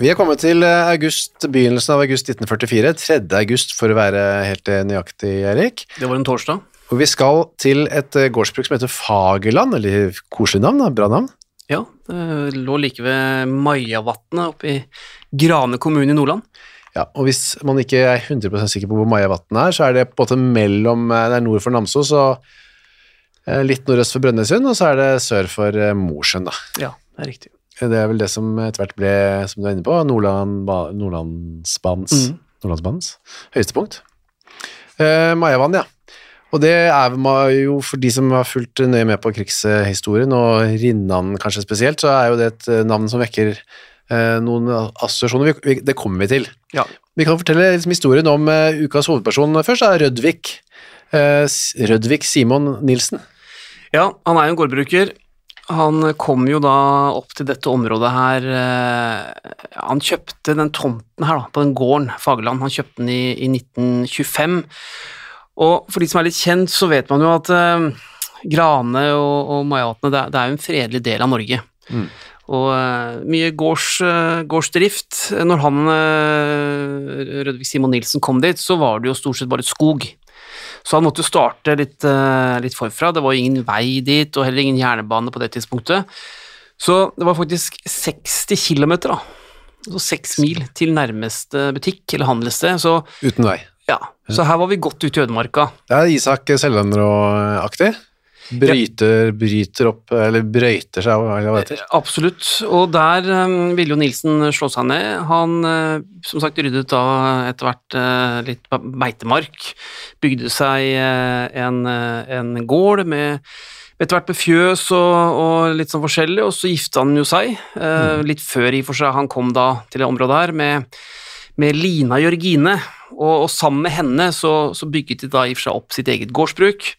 Vi er kommet til eh, august, begynnelsen av august 1944, 3. august for å være helt eh, nøyaktig, Erik. Det var en torsdag. Og vi skal til et eh, gårdsbruk som heter Fagerland, eller koselig navn, da, bra navn. Ja, det lå like ved Majavatnet oppe i Grane kommune i Nordland. Ja, og hvis man ikke er 100% sikker på hvor Majavatnet er, så er det på en måte mellom, det er nord for Namsos og litt nordøst for Brønnøysund, og så er det sør for Mosjøen, da. Ja, det er riktig. Det er vel det som etter hvert ble, som du er inne på, Nordland, Nordlandsbanens, mm. Nordlandsbanens høyeste punkt. Eh, Majavann, ja. Og det er jo for de som har fulgt nøye med på krigshistorien, og Rinnan kanskje spesielt, så er jo det et eh, navn som vekker eh, noen assosiasjoner. Det kommer vi til. Ja. Vi kan fortelle liksom, historien om uh, ukas hovedperson først, er Rødvik. Eh, Rødvik Simon Nilsen. Ja, han er jo en gårdbruker han kom jo da opp til dette området her eh, Han kjøpte den tomten her, da, på den gården, Fagerland. Han kjøpte den i, i 1925. Og for de som er litt kjent, så vet man jo at uh, Grane og, og Majatene, det, det, er jo en fredelig del av Norge. Mm. Og uh, mye gårds, uh, gårdsdrift. Når han, Rødvig Simon Nilsen, kom dit, så var det jo stort sett bare skog. Så han måtte jo starte litt, uh, litt forfra. Det var ingen vei dit, og heller ingen jernbane på det tidspunktet. Så det var faktisk 60 km, da. Så seks mil til nærmeste butikk eller handelssted. Så, Uten vei. Ja, så her var vi godt ute i ødemarka. Det er Isak Selvenrå-aktig. Bryter, bryter opp, eller brøyter seg, hva det heter. Absolutt, og der um, ville jo Nilsen slå seg ned. Han uh, som sagt ryddet da etter hvert litt beitemark, bygde seg en, en, gård med etter hvert med fjøs og, og, litt sånn forskjellig, og så gifta han jo seg, mm. litt før i for seg han kom da til det området her, med, med Lina Jørgine, og, og, sammen med henne så, så bygget de da i og for seg opp sitt eget gårdsbruk.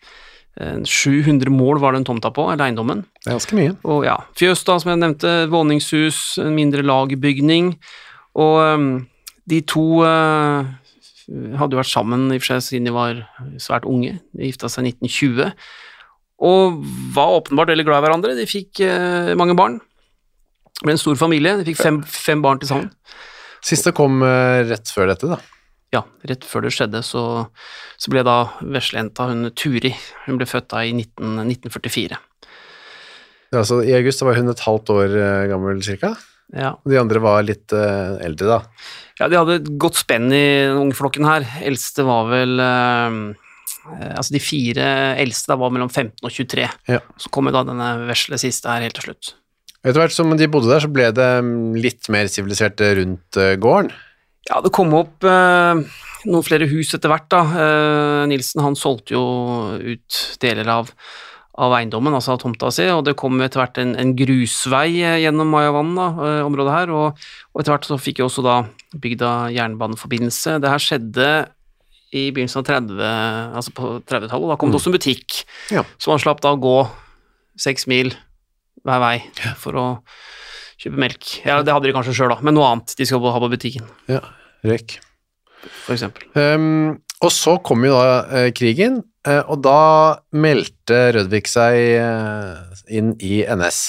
700 eh, mål var den tomta på, eller eiendommen. Det er ganske mye. Og ja, Fjøs, da, som jeg nevnte, våningshus, en mindre lagerbygning. Og um, de to uh, hadde jo vært sammen i og for seg siden de var svært unge. De gifta seg i 1920. Og var åpenbart veldig glad i hverandre. De fikk uh, mange barn. Det ble en stor familie. De fikk fem, fem barn til sammen. Siste kom uh, rett før dette, da ja, rett før det skjedde, så, så ble da veslejenta hun Turi Hun ble født da i 19, 1944. Ja, altså I august var hun et halvt år eh, gammel cirka? Ja. De andre var litt uh, eldre, da? Ja, de hadde et godt spenn i den unge flokken her. Eldste var vel uh, Altså, de fire eldste da var mellom 15 og 23. Ja. Så kom jo da denne vesle siste her helt til slutt. Etter hvert som de bodde der, så ble det mm, litt mer sivilisert rundt gården? Ja, det kom opp eh, noen flere hus etter hvert, da. Eh, Nilsen han solgte jo ut deler av, av eiendommen, altså av tomta si, og det kom etter hvert en, en grusvei eh, gjennom Majavann, da, eh, området her, og, og, etter hvert så fikk jeg også da bygda jernbaneforbindelse. Det her skjedde i begynnelsen av 30, altså på 30-tallet, da kom det mm. også en butikk, ja. så man slapp da å gå seks mil hver vei for å Kjøpe melk. Ja, det hadde de kanskje sjøl, da, men noe annet de skal ha på butikken. Ja, røyk. For eksempel. Um, og så kom jo da eh, krigen, eh, og da meldte Rødvik seg eh, inn i NS.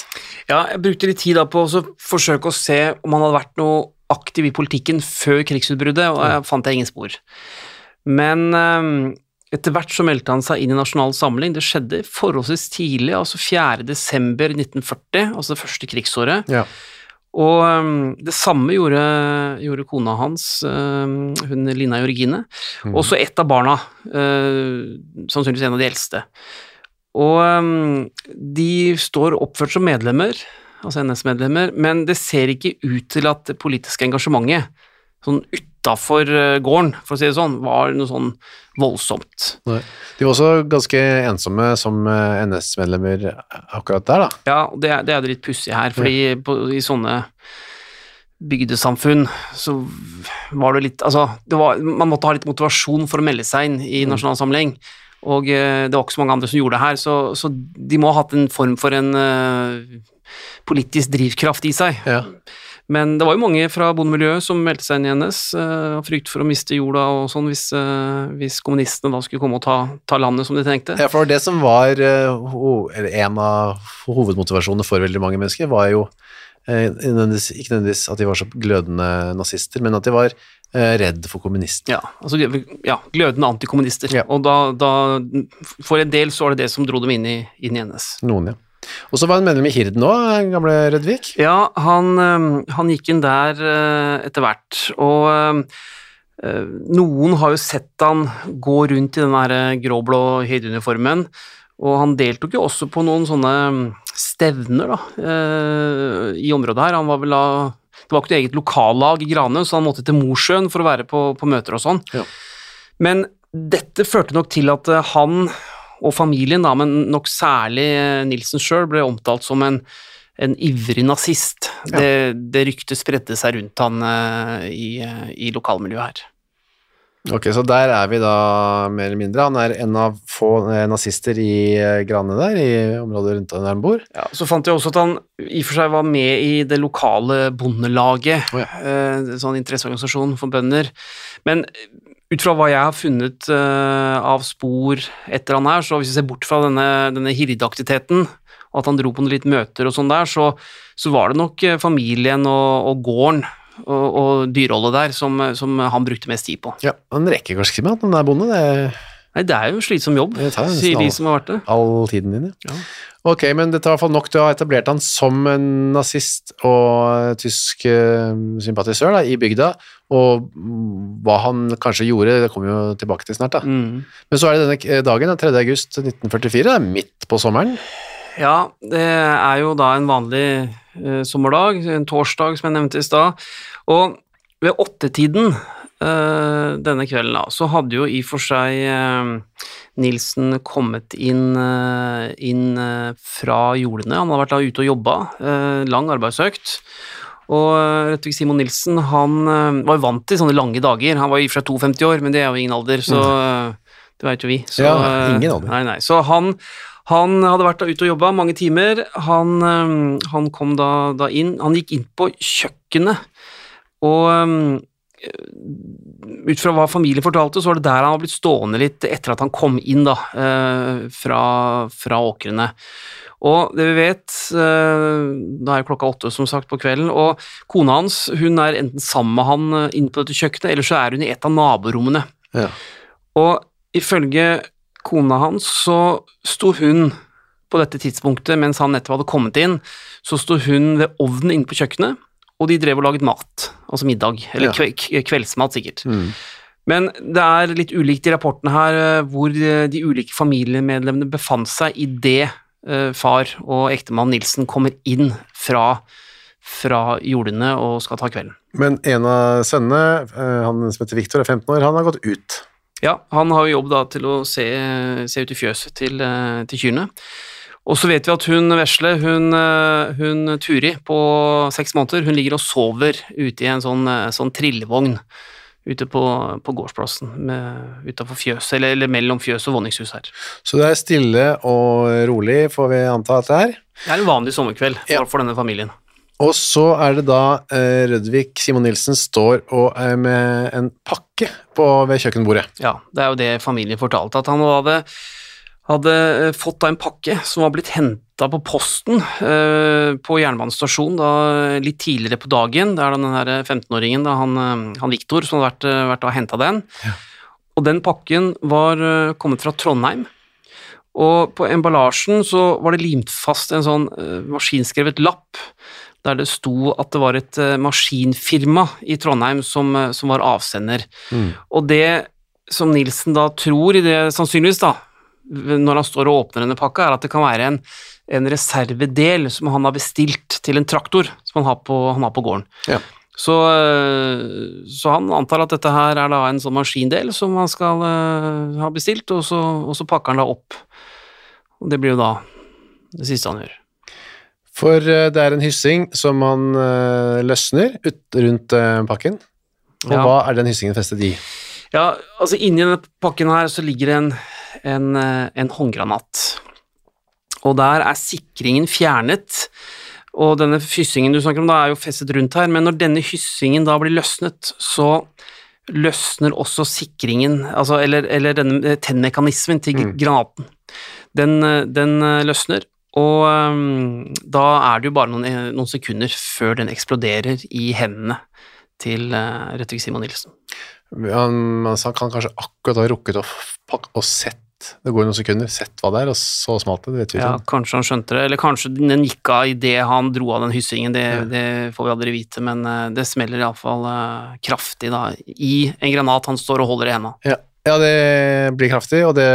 Ja, jeg brukte litt tid da på å forsøke å se om han hadde vært noe aktiv i politikken før krigsutbruddet, og jeg fant jeg ingen spor. Men ehm, etter hvert så meldte han seg inn i Nasjonal Samling. Det skjedde forholdsvis tidlig, altså 4. desember 1940, altså det første krigsåret. Ja. Og øhm, det samme gjorde, gjorde kona hans, øhm, hun Lina Jørgine. Også ett av barna, øh, sannsynligvis en av de eldste. Og øhm, de står oppført som medlemmer, altså NS-medlemmer, men det ser ikke ut til at det politiske engasjementet sånn utafor gården, for å si det sånn, var noe sånn voldsomt. Nei. De var også ganske ensomme som eh, NS-medlemmer akkurat der, da. Ja, det, det er det litt pussig her, fordi på, i sånne bygdesamfunn så var det litt Altså, det var, man måtte ha litt motivasjon for å melde seg inn i Nasjonal Samling, og eh, det var ikke så mange andre som gjorde det her, så, så de må ha hatt en form for en uh, politisk drivkraft i seg. Ja. Men det var jo mange fra bondemiljøet som meldte seg inn i NS, uh, av frykt for å miste jorda og sånn, hvis, eh, hvis kommunistene da skulle komme og ta, ta landet som de trengte. Ja, for det som var eh, eller en av hovedmotivasjonene for veldig mange mennesker, var jo eh, ikke nødvendigvis at de var så glødende nazister, men at de var eh, redd for kommunister. Ja, altså ja, glødende antikommunister. Ja. Og da, da, for en del så var det det som dro dem inn i, inn i NS. Noen, ja. Og så var han medlem i Hirden òg, gamle Rødvik. Ja, han, han gikk inn der øh, etter hvert, og øh, noen har jo sett han gå rundt i den øh, grå-blå Heide-uniformen, og han deltok jo også på noen sånne stevner da, i området her. Han var vel da Det var ikke noe eget lokallag i Grane, så han måtte til Mosjøen for å være på, på møter og sånn. Ja. Men dette førte nok til at han og familien, da, men nok særlig eh, Nilsen sjøl, ble omtalt som en, en ivrig nazist. Ja. Det, det ryktet spredte seg rundt han eh, i, eh, i lokalmiljøet her. Ok, så der er vi da mer eller mindre. Han er en av få nazister i Grane der, i området rundt der han bor. Ja, så fant jeg også at han i og for seg var med i det lokale bondelaget, Oh, ja. sånn interesseorganisasjon for bønder. Men ut fra hva jeg har funnet uh, av spor etter han her, så hvis vi ser bort fra denne, denne hirdeaktiviteten, og at han dro på noen litt møter og sånn der, så, så var det nok eh, familien og, og gården og, og dyreholdet der som, som han brukte mest tid på. Ja, Han rekker kanskje ikke med at han er bonde, det Nei, det er jo en slitsom jobb, sier de som har vært det. all tiden din, ja. Ja. Ok, men dette er i hvert fall nok til å ha etablert han som en nazist og tysk eh, sympatisør da, i bygda, og hva han kanskje gjorde, det kommer vi jo tilbake til snart da. Mm. Men så er det denne eh, dagen, den 3. august 1944, det er midt på sommeren. Ja, det er jo da en vanlig eh, sommerdag, en torsdag som jeg nevnte i stad. Og ved åttetiden eh, denne kvelden da, så hadde jo i og for seg eh, Nilsen kommet inn, eh, inn eh, fra jordene. Han hadde vært da ute og jobba, eh, lang arbeidsøkt. Og eh, Rettvik Simon Nilsen han eh, var jo vant til sånne lange dager. Han var i og for seg 52 år, men det er jo ingen alder, så eh, det veit jo vi. Så, Ja, eh, ingen alder. Nei, nei. Så han, han hadde vært da ute og jobba mange timer. Han, eh, han kom da, da inn. Han gikk inn på kjøkkenet, og eh, ut fra hva familien fortalte, så var det der han var blitt stående litt etter at han kom inn da, eh, fra, fra åkrene. Og det vi vet, eh, da er klokka åtte som sagt på kvelden, og kona hans hun er enten sammen med han eh, inne på dette kjøkkenet, eller så er hun i et av naborommene. Ja. Og ifølge kona hans så sto hun på dette tidspunktet, mens han nettopp hadde kommet inn, så sto hun ved ovnen inne på kjøkkenet, og de drev og laget mat, altså middag, eller Ja. kve kveldsmat sikkert. Mm. Men det er litt ulikt i rapportene her eh, hvor eh, de ulike familiemedlemmene befant seg i det eh, far og ektemann Nilsen kommer inn fra, fra jordene og skal ta kvelden. Men en av sønnene, han som heter Victor, er 15 år, han har gått ut. Ja, han har jo jobb da til å se, se ut i fjøset til, til kyrne. Og så vet vi at hun vesle, hun, eh, hun Turi på seks måneder, hun ligger og sover ute i en sånn, eh, sånn trillevogn ute på, på gårdsplassen utafor fjøset, eller, eller mellom fjøs og våningshus her. Så det er stille og rolig, får vi anta at det er. Det er en vanlig sommerkveld for, Ja. for denne familien. Og så er det da eh, Rødvik Simon Nilsen står og er med en pakke på, ved kjøkkenbordet. Ja, det er jo det familien fortalte, at han hadde, hadde eh, fått da en pakke som var blitt henta på posten eh, på jernbanestasjonen da, litt tidligere på dagen. Det er den her 15-åringen, han, eh, han Viktor, som hadde vært, eh, vært og henta den. Og og den pakken var uh, kommet fra Trondheim. Og på emballasjen så var det limt fast en sånn uh, maskinskrevet lapp der det sto at det var et uh, maskinfirma i Trondheim som, eh, som var avsender. Og det som Nilsen da tror, i det sannsynligvis da, når han står og åpner denne pakka, er at det kan være en, en reservedel som han har bestilt til en traktor som han har på, han har på gården. Ja. Så, øh, så han antar at dette her er da en sånn maskindel som han skal uh, ha bestilt, og så, og så pakker han da opp. Og det blir jo da det siste han gjør. For uh, det er en hyssing som han uh, løsner ut rundt eh, pakken. Og Ja. hva er den hyssingen festet i? Ja, altså inni denne pakken her så ligger det en, en, eh, en håndgranat. Og der er sikringen fjernet, og denne hyssingen du snakker om da er jo festet rundt her, men når denne hyssingen da blir løsnet, så løsner også sikringen, altså, eller, eller denne tennmekanismen til granaten. Den, eh, den eh, løsner, og um, da er det jo bare noen, eh, noen sekunder før den eksploderer i hendene til uh, Rettvik Simon Nilsen. Han, han kan kanskje akkurat ha rukket å pakke og sett Det går noen sekunder, sett hva det er, og så smalt det. Det vet vi Ja, kanskje han skjønte det, eller kanskje den gikk av idet han dro av den hyssingen, det, det får vi aldri vite, men eh, det smeller iallfall uh, kraftig da, i en granat han står og holder i henda. Ja. ja, det blir kraftig, og det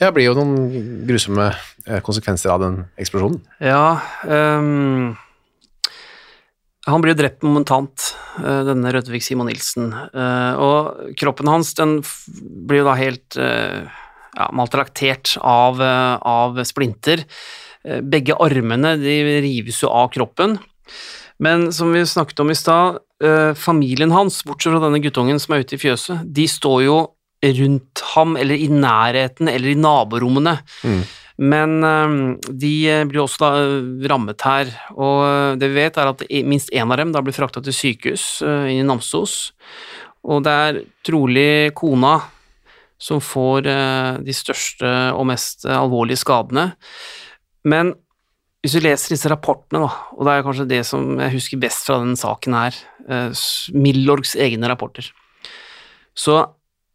ja, blir jo noen grusomme eh, konsekvenser av den eksplosjonen. Ja, ehm, han blir jo drept momentant, eh, denne Rødvig Simon Nilsen, eh, og kroppen hans den blir jo da helt eh, ja, maltraktert av, av splinter. Begge armene de rives jo av kroppen, men som vi snakket om i stad, familien hans, bortsett fra denne guttungen som er ute i fjøset, de står jo rundt ham, eller i nærheten, eller i naborommene. Men eh, de blir også da eh, rammet her, og eh, det vi vet er at minst én av dem da blir frakta til sykehus eh, i Namsos, og det er trolig kona som får de største og mest alvorlige skadene. Men hvis vi leser disse rapportene, da, og det er kanskje det som jeg husker best fra denne saken her, Milorgs egne rapporter, så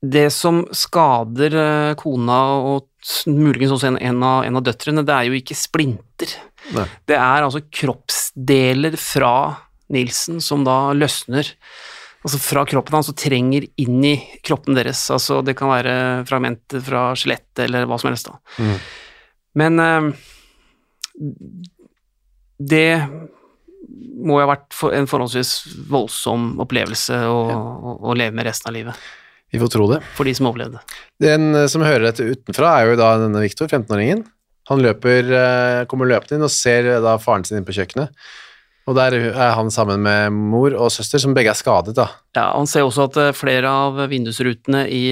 det som skader eh, kona og muligens også en, en, av, en av døtrene, det er jo ikke splinter. Nei. Det er altså kroppsdeler fra Nilsen som da løsner altså fra kroppen hans og trenger inn i kroppen deres. Altså det kan være fragmenter fra skjelettet eller hva som helst. da. Mm. Men eh, det må jo ha vært en forholdsvis voldsom opplevelse å, å, å leve med resten av livet, Vi får tro det. for de som overlevde. Den eh, som hører dette utenfra, er jo da denne Viktor, 15-åringen. Han løper, eh, kommer løpende inn og ser eh, da faren sin inn på kjøkkenet. Og der er han sammen med mor og søster, som begge er skadet, da. Ja, Han ser også at flere av vindusrutene i,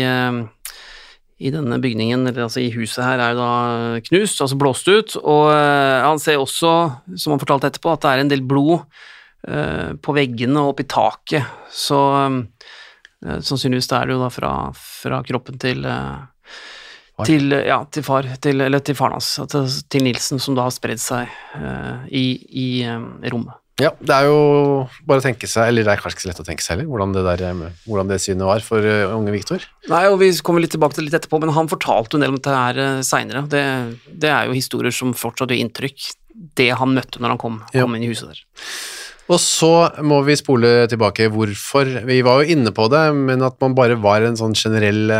i denne bygningen, eller altså i huset her, er jo da knust, altså blåst ut. Og han ser også, som han fortalte etterpå, at det er en del blod på veggene og oppi taket. Så sannsynligvis det er det jo da fra, fra kroppen til eh, til, ja, til far, til, eller til faren hans, til, til Nilsen, som da har spredd seg uh, i, i um, rommet. Ja, det er jo bare å tenke seg, eller det er kanskje ikke så lett å tenke seg heller, hvordan det, der, eh, hvordan det synet var for uh, unge Viktor. Nei, og Vi kommer litt tilbake til det litt etterpå, men han fortalte jo en del om dette her uh, seinere. Det, det er jo historier som fortsatt gjør inntrykk, det han møtte når han kom, Ja. kom inn i huset der. Og så må vi spole tilbake hvorfor. Vi var jo inne på det, men at man bare var en sånn generell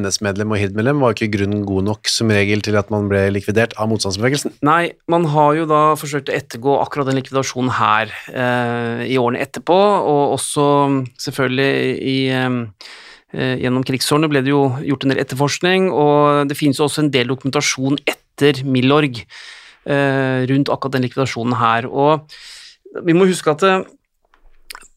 NS-medlem og HID-medlem var ikke grunnen god nok som regel til at man ble likvidert av motstandsbevegelsen. Nei, man har jo da forsøkt å ettergå akkurat den likvidasjonen her eh, i årene etterpå, og også selvfølgelig i eh, eh, Gjennom krigsårene ble det jo gjort en del etterforskning, og det finnes jo også en del dokumentasjon etter Milorg eh, rundt akkurat den likvidasjonen her. Og vi må huske at eh,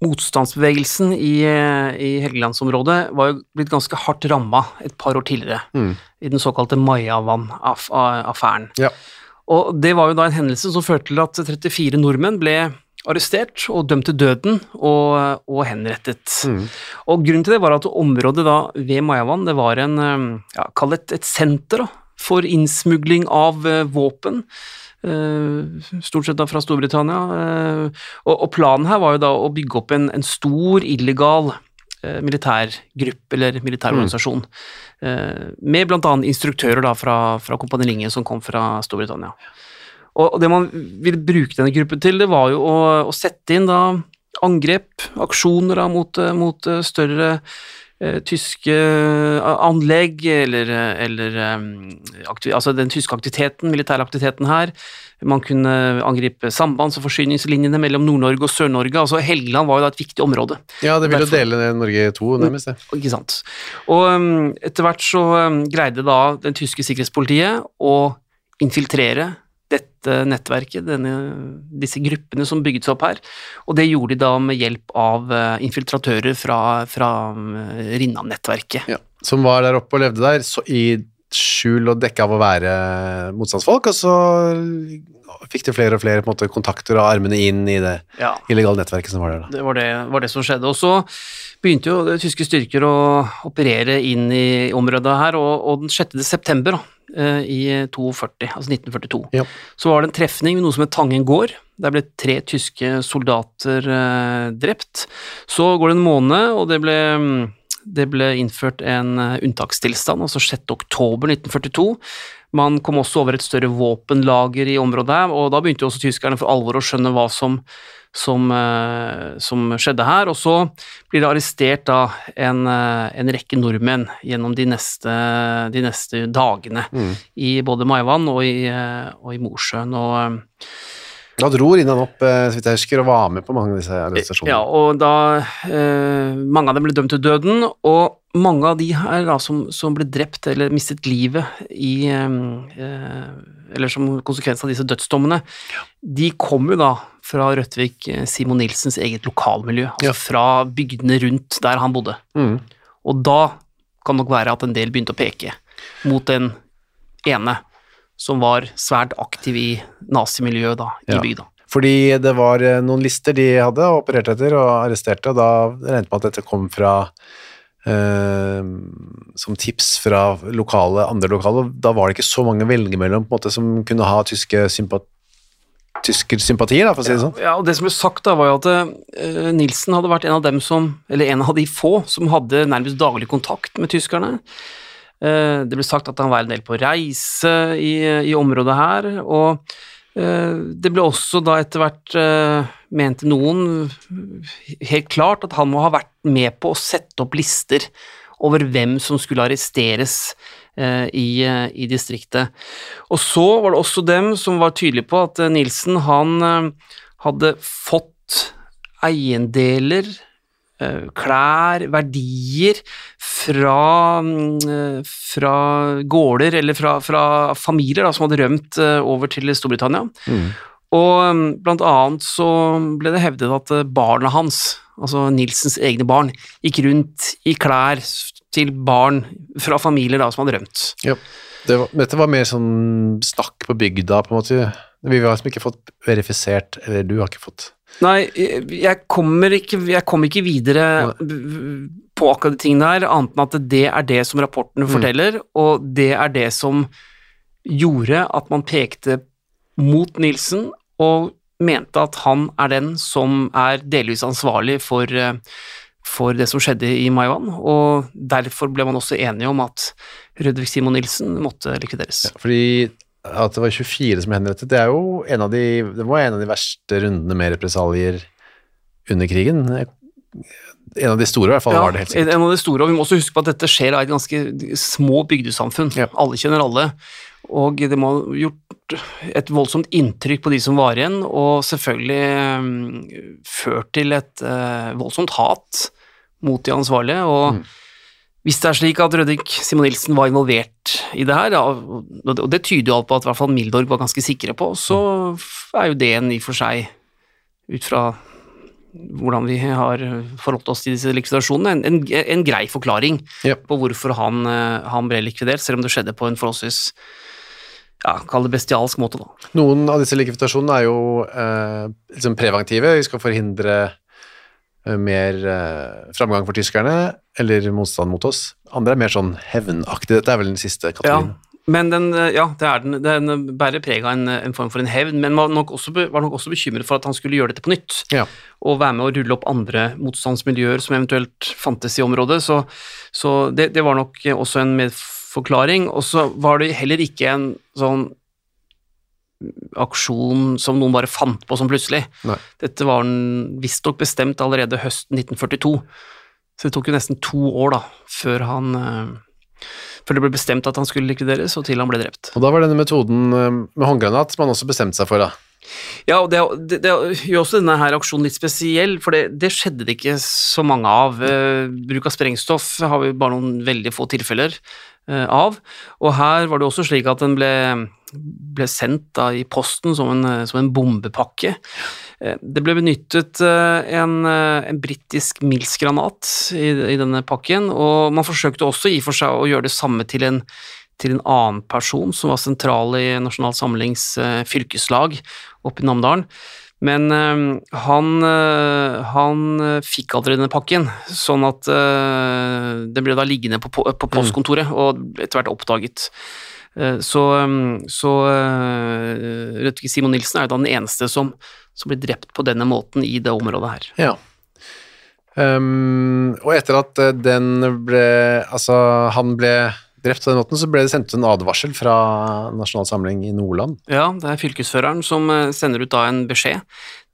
motstandsbevegelsen i, eh, i Helgelandsområdet var jo blitt ganske hardt ramma et par år tidligere, Mm. i den såkalte Mayavann-affæren. Ja. Og det var jo da en hendelse som førte til at 34 nordmenn ble arrestert og dømt til døden og, og henrettet. Mm. Og grunnen til det var at området da ved Mayavann, det var en, eh, ja, kall det et, et senter da, for innsmugling av våpen, stort sett da fra Storbritannia. eh, og, planen her var jo da å bygge opp en, en stor illegal eh, militærgruppe eller militærorganisasjon, mm. med bl.a. instruktører da fra, fra Kompani Linge som kom fra Storbritannia. Og det man ville bruke denne gruppen til, det var jo å, å sette inn da angrep, aksjoner da mot, eh, mot eh, større eh, tyske anlegg, eller, eller altså den tyske aktiviteten, militære aktiviteten her. Man kunne angripe sambands- og forsyningslinjene mellom Nord-Norge og Sør-Norge. altså Helgeland var jo da et viktig område. Ja, det ville jo dele Norge i to, nærmest. det. Ikke sant. Og um, etter hvert så um, greide da den tyske sikkerhetspolitiet å infiltrere dette nettverket, denne, disse gruppene som bygget seg opp her. Og det gjorde de da med hjelp av uh, infiltratører fra, fra uh, Rinnan-nettverket. Ja, som var der oppe og levde der så i skjul og dekke av å være motstandsfolk, og så fikk de flere og flere måte, kontakter og armene inn i det Ja. illegale nettverket som var der. Da. Det var det, var det som skjedde. Og så begynte jo det, tyske styrker å operere inn i området her, og, og den 6. september da, eh, i 42, altså 1942, Ja. så var det en trefning med noe som het Tangen gård. Der ble tre tyske soldater eh, drept. Så går det en måned, og det ble, det ble innført en eh, unntakstilstand, altså 6. oktober 1942. Man kom også over et større våpenlager i området, her, og da begynte jo også tyskerne for alvor å skjønne hva som, som, eh, som skjedde her. Og så blir det arrestert da en, eh, en rekke nordmenn gjennom de neste, de neste dagene i både Maivann og i, eh, og i Mosjøen. Og, Da dro Rinnan opp, eh, så vidt jeg husker, og var med på mange av disse arrestasjonene. Ja, og da eh, Mange av dem ble dømt til døden, og mange av de her da, som, som ble drept eller mistet livet i eh, Eller som konsekvens av disse dødsdommene, de kom jo da fra Rødtvik eh, Simon Nilsens eget lokalmiljø, altså Ja. fra bygdene rundt der han bodde. Mm. Og da kan nok være at en del begynte å peke mot den ene som var svært aktiv i nazimiljøet da, i Ja. bygda. Fordi det var eh, noen lister de hadde og opererte etter og arresterte, og da regnet man at dette kom fra eh, som tips fra lokale, andre lokale. Da var det ikke så mange å velge mellom måte, som kunne ha tyske sympat tyskersympatier, for å si det sånn. Ja, og det som ble sagt da, var jo at uh, Nilsen hadde vært en av dem som, eller en av de få, som hadde nærmest daglig kontakt med tyskerne. Eh, det ble sagt at han var en del på reise i, i området her, og eh, det ble også da etter hvert, eh, mente noen, helt klart at han må ha vært med på å sette opp lister over hvem som skulle arresteres i, i distriktet. Og så var det også dem som var tydelige på at Nilsen han hadde fått eiendeler, klær, verdier fra, mm, eh, fra gårder eller fra, fra familier da, som hadde rømt eh, over til Storbritannia. Og mm, blant annet så ble det hevdet at eh, barna hans, altså Nilsens egne barn, gikk rundt i klær til barn fra familier da, som hadde rømt. Ja. Det var, dette var mer sånn snakk på bygda, på en måte. Vi har liksom ikke fått verifisert, eller du har ikke fått Nei, jeg- kommer ikke, jeg kommer ikke videre på akkurat de tingene her, annet enn at det er det som rapporten forteller, og det er det som gjorde at man pekte mot Nilsen og mente at han er den som er delvis ansvarlig for, eh, for det som skjedde i Maiwan, og derfor ble man også enige om at Rødvik Simon Nilsen måtte likvideres. Ja, Fordi at det var 24 som ble henrettet, det er jo en av de, det var en av de verste rundene med represalier under krigen. En av de store i hvert fall var det helt sikkert. En av de store, og vi må også huske på at dette skjer av et ganske små bygdesamfunn. Ja. Alle kjenner alle, og det må ha gjort et voldsomt inntrykk på de som var igjen, og selvfølgelig mm, ført til et eh, voldsomt hat mot de ansvarlige. og Mm. Hvis det er slik at Rødvik Simon Nilsen var involvert i det her, og det- tyder jo alt på at i hvert fall Mildorg var ganske sikre på, så er jo det en i og for seg, ut fra hvordan vi har forholdt oss til disse likvidasjonene, en, en, en grei forklaring Ja. på hvorfor han, eh, han ble likvidert, selv om det skjedde på en forholdsvis ja, kall det bestialsk måte, da. Noen av disse likvidasjonene er jo eh, liksom preventive, vi skal forhindre eh, mer eh, framgang for tyskerne, eller motstand mot oss. Andre er mer sånn hevnaktig. dette er vel den siste kategorien. Ja. Men den, eh, ja, det er den, den bærer preg av en, en form for en hevn, men var nok, også, var nok også bekymret for at han skulle gjøre dette på nytt. Ja. Og være med å rulle opp andre motstandsmiljøer som eventuelt fantes i området. Så, så det, det var nok også en medforklaring. Og så var det heller ikke en sånn aksjon som noen bare fant på sånn plutselig. Nei. Dette var visstnok bestemt allerede høsten 1942. Så det tok jo nesten to år da, før han eh, før det ble bestemt at han skulle likvideres, og til han ble drept. Og da var denne metoden eh, med håndgranat man også bestemte seg for, da. Ja, og det, det, det gjør også denne her aksjonen litt spesiell, for det, det skjedde det ikke så mange av. Eh, bruk av sprengstoff har vi bare noen veldig få tilfeller eh, av, og her var det også slik at den ble, ble sendt da, i posten som en, som en bombepakke. Eh, Det ble benyttet eh, en, eh, en britisk Mills-granat i, i denne pakken, og man forsøkte også i for seg å gjøre det samme til en, til en annen person som var sentral i Nasjonal Samlings fylkeslag oppe i Namdalen. Men han, han fikk aldri denne pakken, sånn at den det ble da liggende på, på, på postkontoret og etter hvert oppdaget. Eh, Så, um, så uh, Rødvig Simon Nilsen er jo da den eneste som, som blir drept på denne måten i det området her. Ja. Um, og etter at eh, den ble Altså, han ble drept på den måten, så ble det sendt ut en advarsel fra Nasjonal Samling i Nordland. Ja, det er fylkesføreren som eh, sender ut da en beskjed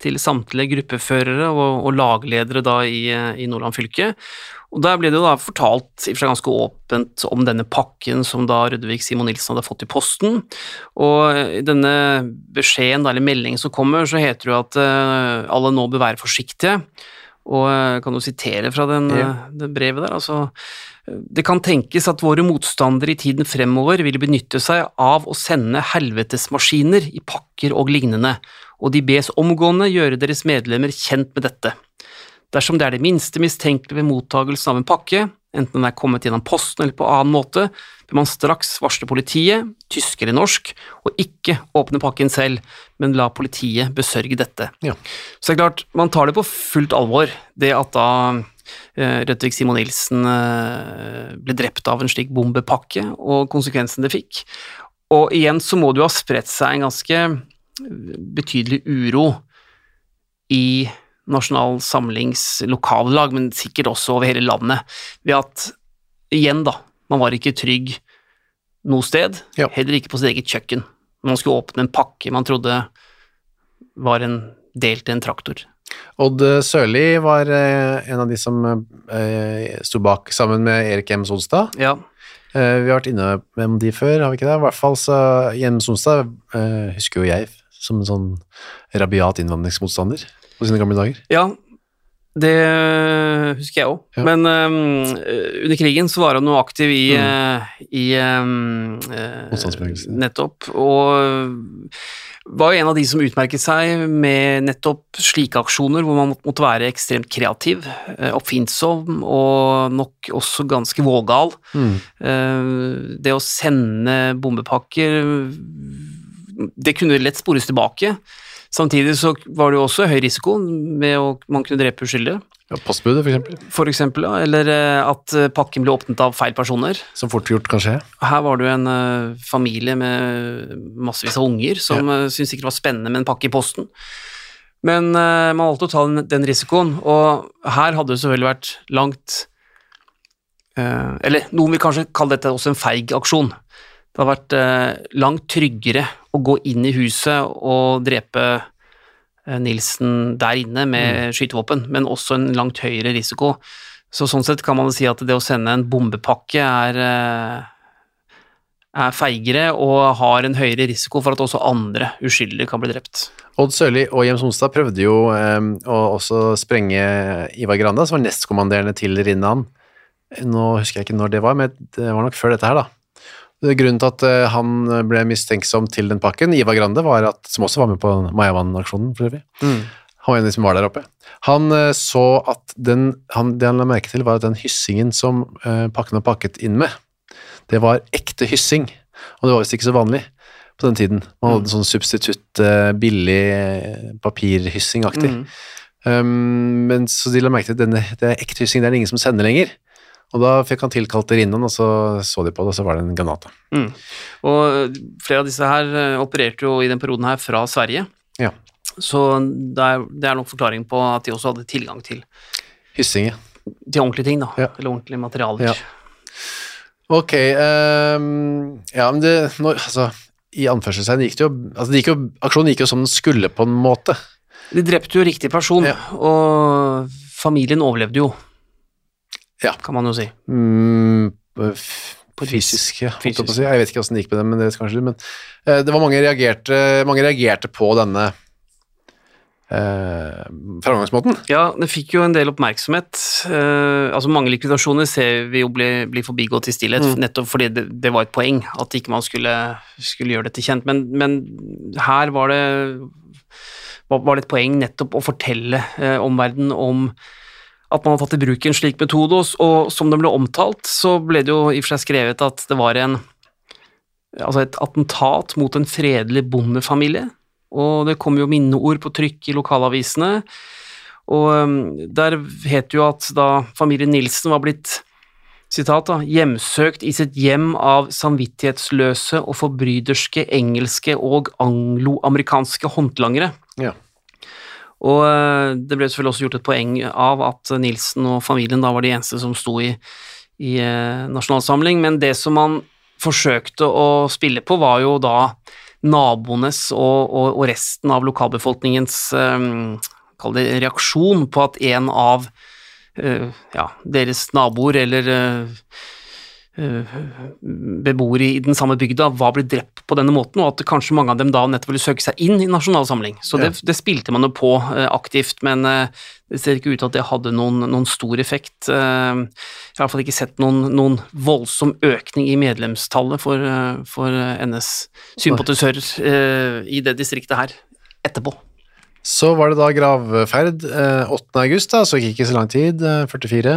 til samtlige gruppeførere og, og lagledere da i, eh, i Nordland fylke. Og Der ble det jo da fortalt i for seg ganske åpent om denne pakken som da Rødvig Simon Nilsen hadde fått i posten. Og i denne beskjeden, eller meldingen som kommer, så heter det jo at eh, alle nå bør være forsiktige. Og kan du sitere fra den, Ja. eh, det brevet der. altså det kan tenkes at våre motstandere i tiden fremover vil benytte seg av å sende helvetesmaskiner i pakker og lignende, og de bes omgående gjøre deres medlemmer kjent med dette. Dersom det er det minste mistenkelige ved mottagelsen av en pakke, enten den er kommet gjennom posten eller på annen måte, bør man straks varsle politiet, tysk eller norsk, og ikke åpne pakken selv, men la politiet besørge dette. Ja. Så det er klart, man tar det på fullt alvor, det at da eh, Rødvig Simon Nilsen eh, ble drept av en slik bombepakke, og konsekvensen det fikk. Og igjen så må det jo ha spredt seg en ganske betydelig uro i Nasjonal Samlings lokallag, men sikkert også over hele landet, ved at igjen, da, man var ikke trygg noe sted, Ja. heller ikke på sitt eget kjøkken. Man skulle åpne en pakke man trodde var en del til en traktor. Odd Sørli var eh, en av de som eh, sto bak sammen med Erik M. Sonstad. Ja, Eh, vi har vært inne med de før, har vi ikke det? I hvert fall så Jem Sonstad husker jo jeg som en sånn rabiat innvandringsmotstander på sine gamle dager. Ja, det husker jeg òg. Ja. Men um, under krigen så var han jo aktiv i, Mm. øh, i Motstandsbevegelsen. Nettopp. Og var jo en av de som utmerket seg med nettopp slike aksjoner hvor man måtte være ekstremt kreativ, oppfinnsom og nok også ganske vågal. Mm. Eh, Det å sende bombepakker Det kunne lett spores tilbake. Samtidig så var det jo også høy risiko med å man kunne drepe uskyldige, Ja, postbudet, for eksempel, for eksempel, ja, eller eh, at eh, pakken ble åpnet av feil personer. som fort gjort kan skje. Her var det jo en uh, familie med massevis av unger som ja. syntes sikkert det var spennende med en pakke i posten. Men uh, man valgte å ta den, den risikoen, og her hadde det selvfølgelig vært langt Eller noen vil kanskje kalle dette også en feig aksjon. Det hadde vært eh, langt tryggere å gå inn i huset og drepe eh, Nilsen der inne med skytevåpen, men også en langt høyere risiko. Så sånn sett kan man si at det å sende en bombepakke er, eh, er feigere og har en høyere risiko for at også andre uskyldige kan bli drept. Odd Sørli og Jems Onstad prøvde jo eh, å også sprenge Ivar Granda, som var nestkommanderende til Rinnan. Nå husker jeg ikke når det var, men det var nok før dette her, da. Grunnen til at eh, han ble mistenksom til den pakken, Ivar Grande, var at, som også var med på Mayavann-aksjonen, for øvrig. Han var en av de som var der oppe. Han eh, så at den, han, det han la merke til, var at den hyssingen som eh, pakken var pakket inn med, det var ekte hyssing, og det var visst ikke så vanlig på den tiden. Man hadde sånn substitutt, billig papirhyssing-aktig. Mm. Um, men så de la merke til at denne, det er ekte hyssing, det er det ingen som sender lenger. Og da fikk han tilkalt rinnan, og så så de på det, og så var det en granat. Mm. Og flere av disse her eh, opererte jo i den perioden her fra Sverige, Ja. så det er, det er nok forklaringen på at de også hadde tilgang til, Hyssinge. til ordentlige ting, da. Ja. Eller ordentlige materialer. Ja. Ok, Um, ja, men det, nå, altså, i anførselstegn gikk det jo, altså det gikk jo, aksjonen gikk jo som den skulle på en måte. De drepte jo riktig person, Ja. og familien overlevde jo, Ja. kan man jo si. Mm, fysisk, ja. jeg Fysisk. si. Jeg vet ikke hvordan det gikk med dem, men det kanskje men uh, det var mange reagerte, mange reagerte på denne eh, framgangsmåten. Ja, det fikk jo en del oppmerksomhet. Eh, altså Mange likvidasjoner ser vi jo bli, bli forbigått i stillhet, Mm. nettopp fordi det, det var et poeng at ikke man skulle, skulle gjøre dette kjent. Men, men her var det, var, var det et poeng nettopp å fortelle eh, omverdenen om at man har tatt i bruk en slik metode, og, som det ble omtalt, så ble det jo i og for seg skrevet at det var en altså et attentat mot en fredelig bondefamilie, og det kom jo minneord på trykk i lokalavisene, og um, der het det jo at da familien Nilsen var blitt sitat da, hjemsøkt i sitt hjem av samvittighetsløse og forbryderske engelske og angloamerikanske håndlangere. Ja. Og eh, det ble selvfølgelig også gjort et poeng av at Nilsen og familien da var de eneste som sto i, i eh, nasjonalsamling, men det som man forsøkte å spille på, var jo da naboenes og, og, og resten av lokalbefolkningens um, det reaksjon på at en av uh, ja, deres naboer eller eh, beboere i den samme bygda var blitt drept på denne måten, og at kanskje mange av dem da nettopp ville søke seg inn i Nasjonal Samling. Så det, det spilte man jo på eh, aktivt, men eh, det ser ikke ut til at det hadde noen, noen stor effekt. Jeg har i hvert fall ikke sett noen, noen voldsom økning i medlemstallet for, for NS sympatisører i det distriktet her etterpå. Så var det da gravferd eh, 8. august, da, så gikk ikke så lang tid, eh, 44,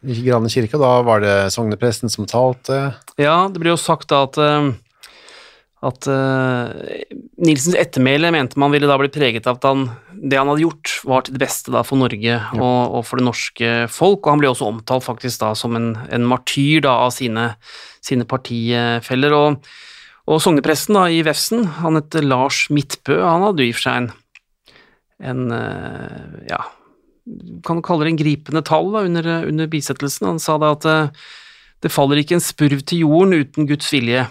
i Grane kirke, og da var det sognepresten som talte. Ja, det ble jo sagt da at eh, at uh, Nilsens ettermæle mente man ville da bli preget av at han, det han hadde gjort, var til det beste da for Norge og, og for det norske folk, og han ble også omtalt faktisk da som en, en martyr da av sine, sine partifeller. Og, og sognepresten da i Vefsn, han het Lars Midtbø, han hadde jo i og for seg en, en uh, ja, kan du kalle det en gripende tall da, under, under bisettelsen. Han sa da at eh, det faller ikke en spurv til jorden uten Guds vilje.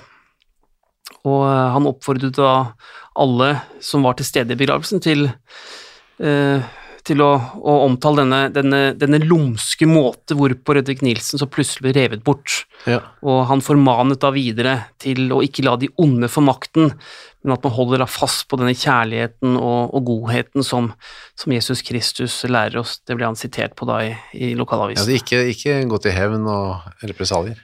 Og eh, han oppfordret da alle som var til stede i begravelsen, til, eh, til å, å omtale denne, denne, denne lumske måte hvorpå Rødvik Nilsen så plutselig ble revet bort. Ja. Og han formanet da videre til å ikke la de onde få makten, men at man holder fast på denne kjærligheten og, og godheten som, som Jesus Kristus lærer oss. Det ble han sitert på da i, i lokalavisen. Ja, ikke, ikke gå til hevn og represalier.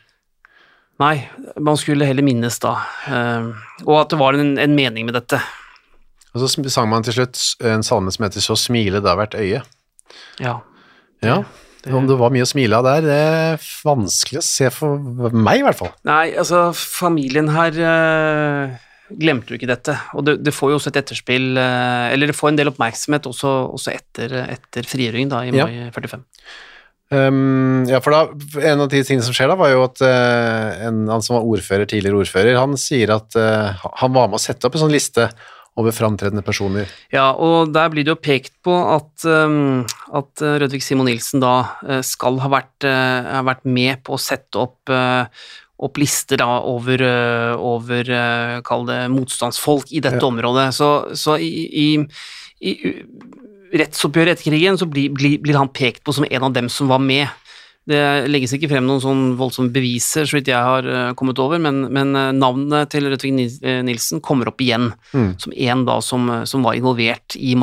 Nei, man skulle heller minnes da, eh, og at det var en, en mening med dette. Og så sang man til slutt en salme som heter Så smile da hvert øye. Ja. Ja, om det var mye å smile av der, det er vanskelig å se for meg i hvert fall. Nei, altså, familien her eh, glemte du ikke dette, og det, det får jo også et etterspill, eh, eller det får en del oppmerksomhet også, også etter, etter frigjøringen da, i Ja. mai 45. Um, ja, for da, en av de tingene som skjer da, var jo at uh, en, han som var ordfører, tidligere ordfører, han sier at uh, han var med å sette opp en sånn liste over framtredende personer. Ja, og der blir det jo pekt på at, um, at Rødvig Simon Nilsen da skal ha vært, uh, vært med på å sette opp, opp lister da over, uh, over uh, kall det motstandsfolk i dette Ja. området. Så, så i, i, i rettsoppgjøret etter krigen så blir, blir, blir han pekt på som en av dem som var med. Det legges ikke frem noen sånn voldsomme beviser, så vidt jeg har uh, kommet over, men, men navnet til Rødvig eh, Nilsen kommer opp igjen Mm. som en da som, som var involvert i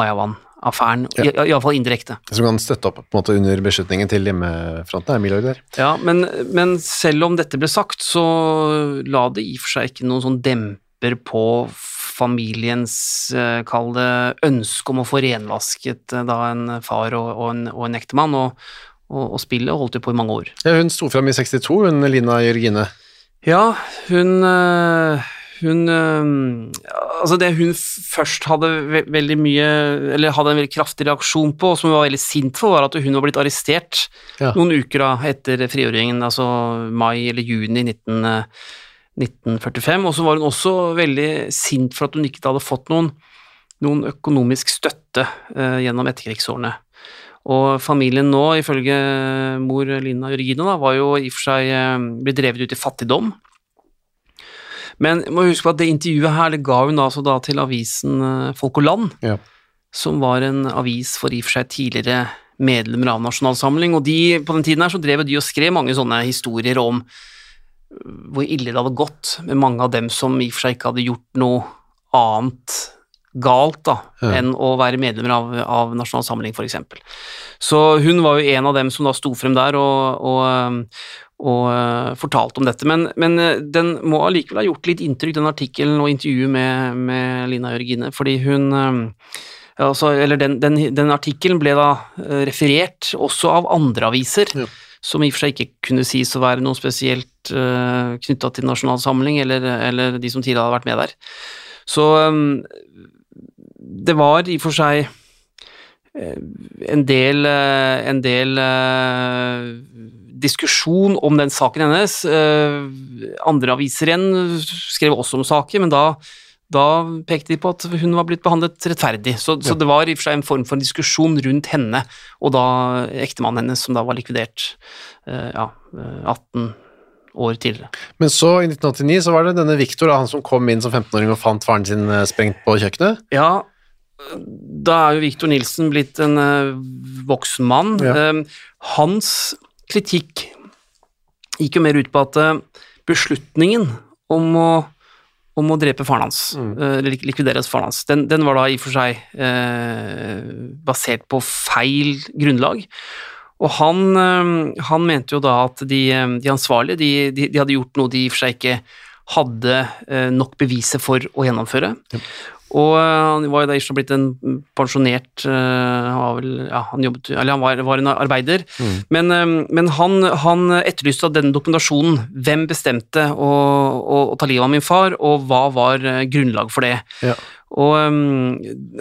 Mayavan-affæren, Ja. iallfall indirekte. Som kan støtte opp måte under beslutningen til hjemmefronten. er Milorg der. Ja, men, men selv om dette ble sagt, så la det i og for seg ikke noen sånn demper på familiens, eh, kall det, ønske om å få renvasket eh, da en far og, og en, og en ektemann, og, og, og spillet holdt jo på i mange år. Ja, hun sto fram i 62, hun Lina Jørgine. Ja, hun, eh, hun øh, Altså, det hun først hadde ve veldig mye Eller hadde en veldig kraftig reaksjon på, og som hun var veldig sint for, var at hun var blitt arrestert Ja. noen uker da, etter frigjøringen, altså mai eller juni 19, øh, 1945. Og så var hun også veldig sint for at hun ikke hadde fått noen, noen økonomisk støtte øh, gjennom etterkrigsårene. Og familien nå, ifølge mor Lina Jørgine, da, var jo i og for seg eh, blitt drevet ut i fattigdom. Men må huske på at det intervjuet her, det ga hun altså da til avisen eh, Folk og Land, Ja. som var en avis for i og for seg tidligere medlemmer av Nasjonalsamling, og de, på den tiden her så drev de og skrev mange sånne historier om øh, hvor ille det hadde gått med mange av dem som i og for seg ikke hadde gjort noe annet galt da, Ja. enn å være medlemmer av, av Nasjonal Samling, eksempel. Så hun var jo en av dem som da sto frem der og, og, øhm, og fortalt fortalte om dette, men, men øh, den må allikevel ha gjort litt inntrykk, den artikkelen og intervjuet med, med Lina Jørgine, fordi hun ja, altså, eller den, den, den artikkelen ble da referert også av andre aviser, Ja. som i og for seg ikke kunne sies å være noe spesielt uh, knytta til Nasjonal Samling, eller, eller de som tidligere hadde vært med der. Så um, det var i og for seg eh, en del, eh, en del eh, diskusjon om den saken hennes. Eh, Andre aviser igjen skrev også om saken, men da, da pekte de på at hun var blitt behandlet rettferdig. Så, så det var i og for seg en form for en diskusjon rundt henne, og da ektemannen hennes, som da var likvidert eh, ja, eh, 18 år tidligere. Men så, i 1989, så var det denne Victor, da, han som kom inn som 15-åring og fant faren sin eh, sprengt på kjøkkenet. Ja, da er jo Victor Nilsen blitt en eh, voksen mann. Ja. Eh, hans kritikk gikk jo mer ut på at eh, beslutningen om å, om å drepe faren hans, mm. eller lik- likvidere faren hans, den, den var da i og for seg eh, basert på feil grunnlag. Og han, eh, han mente jo da at de, eh, de ansvarlige, de, de, de hadde gjort noe de i og for seg ikke hadde eh, nok beviser for å gjennomføre. Og eh, han var jo da ikke blitt en pensjonert eh, Han var vel Ja, han jobbet Eller han var, var en arbeider. Men, eh, men han, han etterlyste denne dokumentasjonen. Hvem bestemte å, å, å ta livet av min far, og hva var grunnlag for det? Ja. Og um,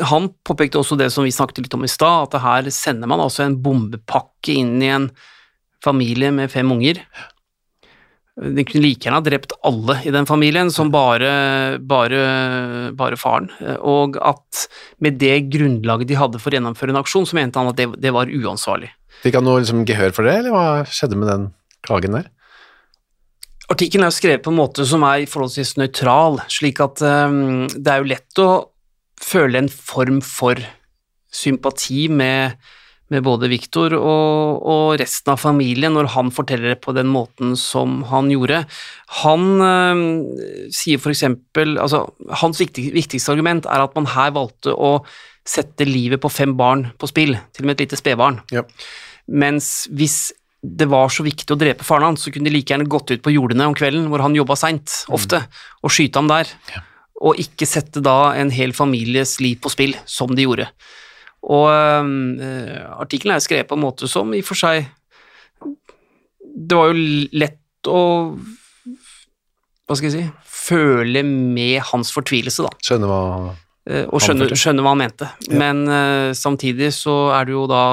han påpekte også det som vi snakket litt om i stad, at her sender man altså en bombepakke inn i en familie med fem unger. De kunne like gjerne ha drept alle i den familien, som bare, bare, bare faren. Og at med det grunnlaget de hadde for å gjennomføre en aksjon, så mente han at det, det var uansvarlig. Fikk han noe liksom, gehør for det, eller hva skjedde med den klagen der? Artikkelen er skrevet på en måte som er forholdsvis nøytral, slik at um, det er jo lett å føle en form for sympati med, med både Viktor og, og resten av familien når han forteller det på den måten som han gjorde. Han øh, sier f.eks. altså, Hans viktig, viktigste argument er at man her valgte å sette livet på fem barn på spill, til og med et lite spedbarn. Ja. Mens hvis det var så viktig å drepe faren hans, så kunne de like gjerne gått ut på jordene om kvelden, hvor han jobba seint, ofte, og skyte ham der. Og ikke sette da en hel families liv på spill, som de gjorde. Og øh, artikkelen er skrevet på en måte som i og for seg Det var jo lett å Hva skal jeg si Føle med hans fortvilelse, da. Skjønne hva Eh, og skjønne, skjønne hva han mente. Men eh, samtidig så er det jo da,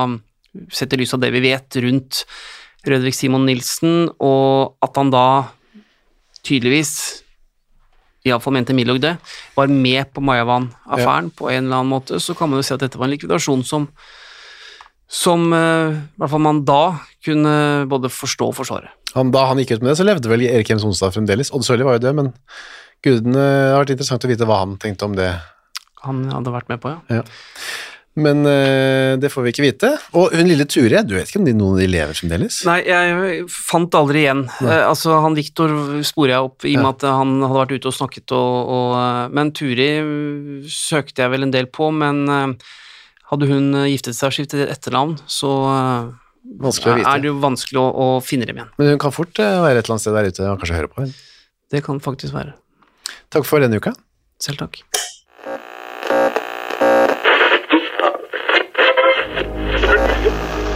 sett i lys av det vi vet rundt Rødvik Simon Nilsen, og at han da tydeligvis, iallfall mente Milorg det, var med på Mayavan-affæren på en eller annen måte, så kan man jo si at dette var en likvidasjon som som eh, i hvert fall man da kunne både forstå og forsvare. han, Da han gikk ut med det, så levde vel Erik Hjem Onsdag fremdeles. Odd Sørli var jo død, men gudene det har vært interessant å vite hva han tenkte om det. Han hadde vært med på, ja. Men eh, det får vi ikke vite. Og hun lille Ture, du vet ikke om de, noen av de lever fremdeles? Nei, jeg fant aldri igjen. Eh, altså, han Viktor sporer jeg opp i og med at han hadde vært ute og snakket, og, og, eh, men Turi eh, søkte jeg vel en del på, men eh, hadde hun giftet seg og skiftet etternavn, så Vanskelig å vite. er det jo vanskelig å, å finne dem igjen. Men hun kan fort være et eller annet sted der ute og kanskje høre på. henne. Det kan faktisk være. Takk for denne uka. Selv takk.